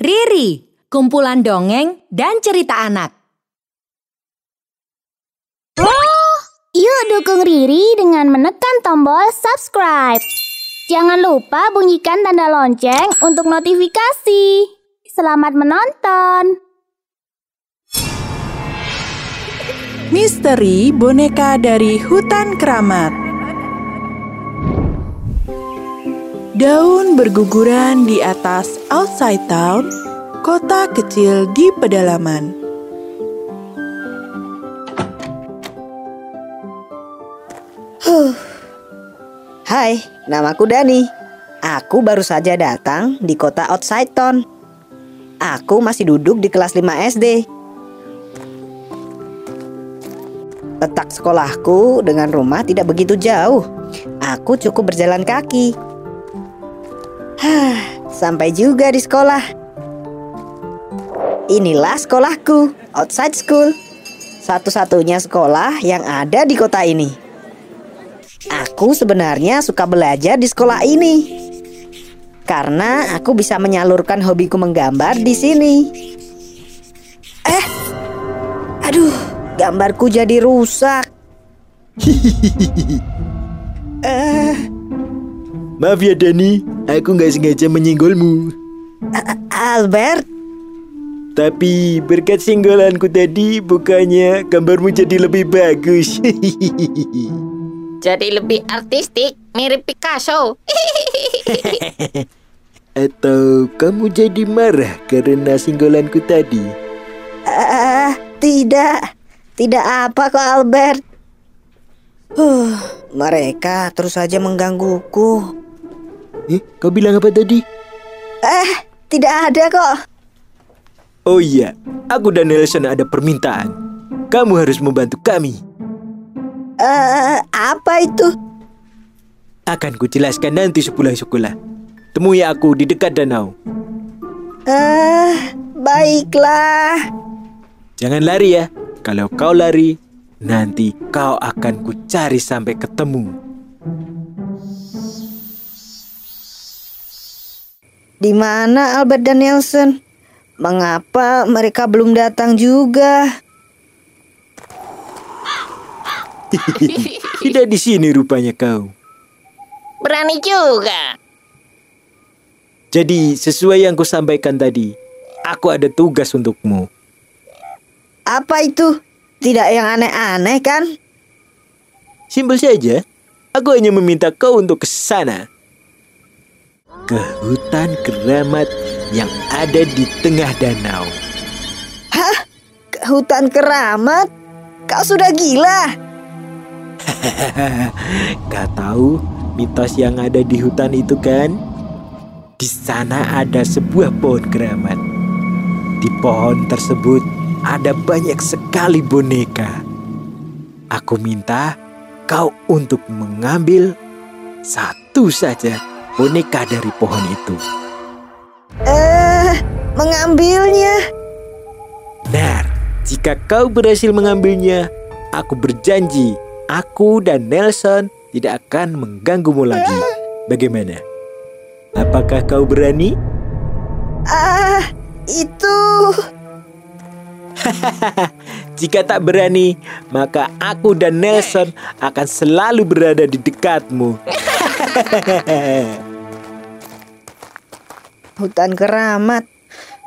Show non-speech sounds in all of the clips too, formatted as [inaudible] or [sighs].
Riri, kumpulan dongeng dan cerita anak. Yuk dukung Riri dengan menekan tombol subscribe. Jangan lupa bunyikan tanda lonceng untuk notifikasi. Selamat menonton. Misteri boneka dari hutan keramat. Daun berguguran di atas outside town, kota kecil di pedalaman. Hai, namaku Dani. Aku baru saja datang di kota Outside Town. Aku masih duduk di kelas 5 SD. Letak sekolahku dengan rumah tidak begitu jauh. Aku cukup berjalan kaki. Hah, [sighs] sampai juga di sekolah. Inilah sekolahku, Outside School. Satu-satunya sekolah yang ada di kota ini. Aku sebenarnya suka belajar di sekolah ini. Karena aku bisa menyalurkan hobiku menggambar di sini. Eh, aduh, gambarku jadi rusak. [laughs] Eh, Maaf ya Dani, aku nggak sengaja menyinggolmu. Albert, Tapi berkat singgolanku tadi, bukannya gambarmu jadi lebih bagus. [laughs] Jadi lebih artistik, mirip Picasso. [laughs] Atau kamu jadi marah karena singgolanku tadi? eh, tidak, tidak apa kok Albert. Huh, mereka terus saja menggangguku. Eh, kau bilang apa tadi? Eh, tidak ada kok. Oh iya, aku dan Nelson ada permintaan. Kamu harus membantu kami. Eh, apa itu? Akan kujelaskan nanti sepulang sekolah. Temui aku di dekat danau. Eh, baiklah. Jangan lari ya. Kalau kau lari, nanti kau akan kucari sampai ketemu. Di mana Albert dan Nelson? Mengapa mereka belum datang juga? [laughs] Tidak di sini rupanya kau. Berani juga. Jadi sesuai yang kusampaikan tadi, aku ada tugas untukmu. Apa itu? Tidak yang aneh-aneh kan? Simpel saja, aku hanya meminta kau untuk ke sana. Ke hutan keramat yang ada di tengah danau. Hah? Ke hutan keramat? Kau sudah gila? [laughs] Kau tahu mitos yang ada di hutan itu kan? Di sana ada sebuah pohon keramat. Di pohon tersebut ada banyak sekali boneka. Aku minta kau untuk mengambil satu saja boneka dari pohon itu. Eh, mengambilnya. Benar, jika kau berhasil mengambilnya, aku berjanji aku dan Nelson tidak akan mengganggumu lagi. Bagaimana? Apakah kau berani? Ah, itu. [laughs] Jika tak berani, maka aku dan Nelson akan selalu berada di dekatmu. [laughs] Hutan keramat.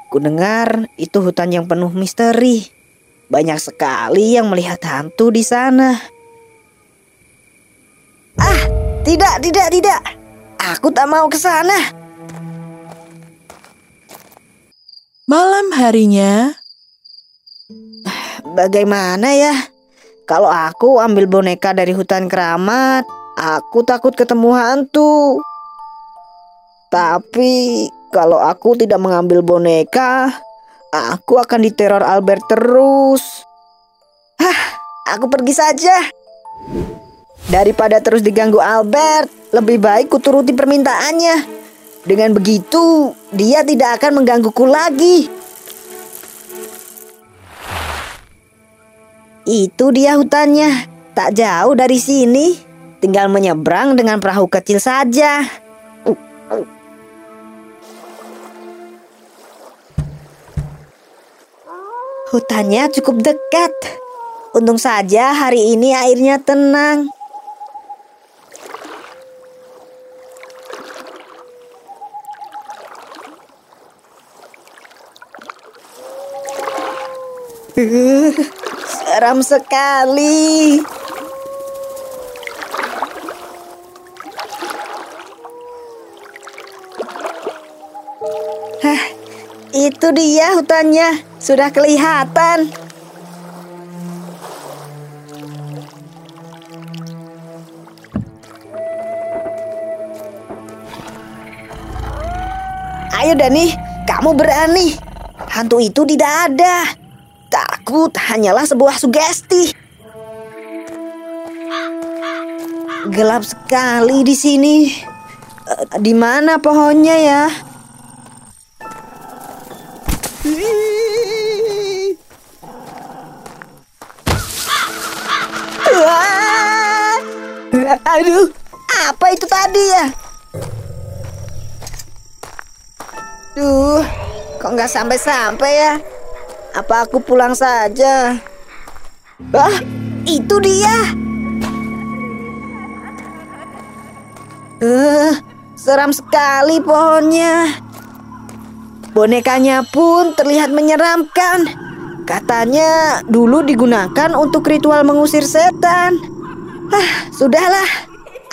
Kudengar itu hutan yang penuh misteri. Banyak sekali yang melihat hantu di sana. Ah, tidak, tidak, tidak. Aku tak mau ke sana. Malam harinya, Bagaimana ya? Kalau aku ambil boneka dari hutan keramat, aku takut ketemu hantu. Tapi kalau aku tidak mengambil boneka, aku akan diteror Albert terus. Hah, aku pergi saja. Daripada terus diganggu Albert, lebih baik kuturuti permintaannya. Dengan begitu, dia tidak akan menggangguku lagi. Itu dia hutannya, tak jauh dari sini. Tinggal menyeberang dengan perahu kecil saja. Hutannya cukup dekat. Untung saja hari ini airnya tenang. Uh, seram sekali. Hah, itu dia hutannya. Sudah kelihatan. Ayo Dani, kamu berani. Hantu itu tidak ada. Takut hanyalah sebuah sugesti. Gelap sekali di sini. Eh, Di mana pohonnya ya? Wah! Aduh, apa itu tadi ya? Duh, kok nggak sampai-sampai ya? Apa aku pulang saja? Ah, itu dia. Eh, seram sekali pohonnya. Bonekanya pun terlihat menyeramkan. Katanya dulu digunakan untuk ritual mengusir setan. Ah, sudahlah.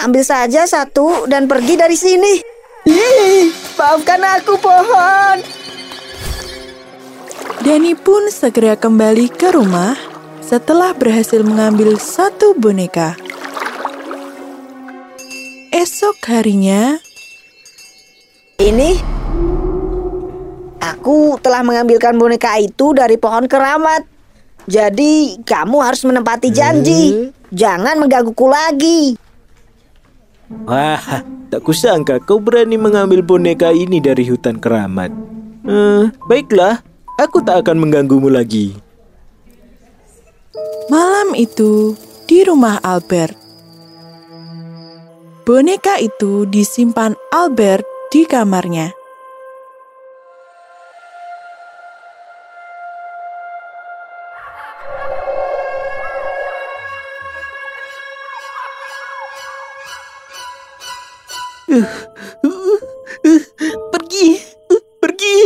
Ambil saja satu dan pergi dari sini. Ih, maafkan aku pohon. Dani pun segera kembali ke rumah setelah berhasil mengambil satu boneka. Esok harinya, Ini Aku telah mengambilkan boneka itu dari pohon keramat. Jadi kamu harus menepati janji. Jangan menggangguku lagi. Wah, tak kusangka kau berani mengambil boneka ini dari hutan keramat. Eh, baiklah, aku tak akan mengganggumu lagi. malam itu di rumah Albert. Boneka itu disimpan Albert di kamarnya. Pergi, pergi.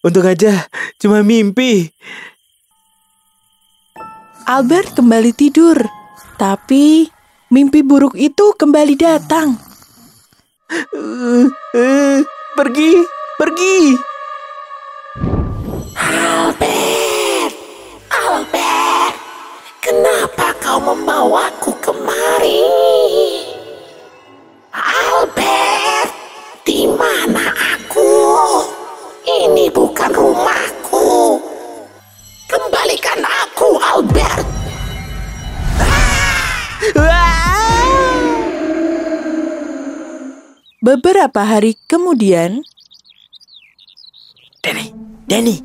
Untung aja cuma mimpi. Albert kembali tidur, tapi mimpi buruk itu kembali datang. Eh, eh, pergi, pergi. Kenapa kau membawaku kemari? Albert, di mana aku? Ini bukan rumahku. Kembalikan aku, Beberapa hari kemudian, Danny, Danny,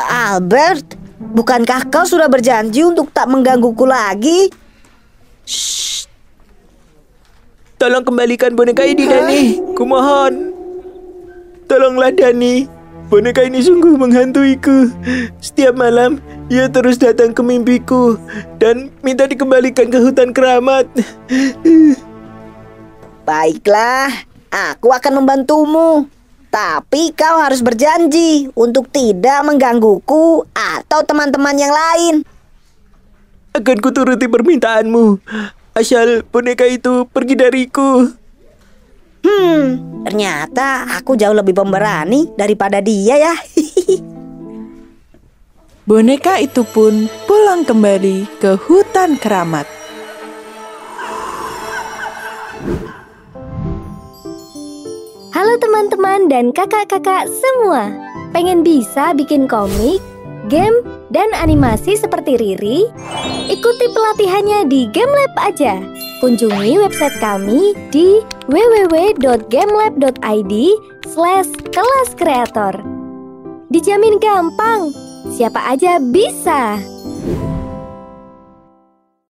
Albert, bukankah kau sudah berjanji untuk tak menggangguku lagi? tolong kembalikan boneka ini, Dani. Kumohon. Tolonglah, Dani. Boneka ini sungguh menghantuiku. Setiap malam, ia terus datang ke mimpiku dan minta dikembalikan ke hutan keramat. Baiklah, aku akan membantumu. Tapi kau harus berjanji untuk tidak menggangguku atau teman-teman yang lain. Akan kuturuti permintaanmu. Asal boneka itu pergi dariku. Hmm, ternyata aku jauh lebih pemberani daripada dia ya. [laughs] boneka itu pun pulang kembali ke hutan keramat. Halo teman-teman dan kakak-kakak semua. Pengen bisa bikin komik, game, dan animasi seperti Riri? Ikuti pelatihannya di GameLab aja. Kunjungi website kami di www.gamelab.id slash kelas kreator. Dijamin gampang, siapa aja bisa.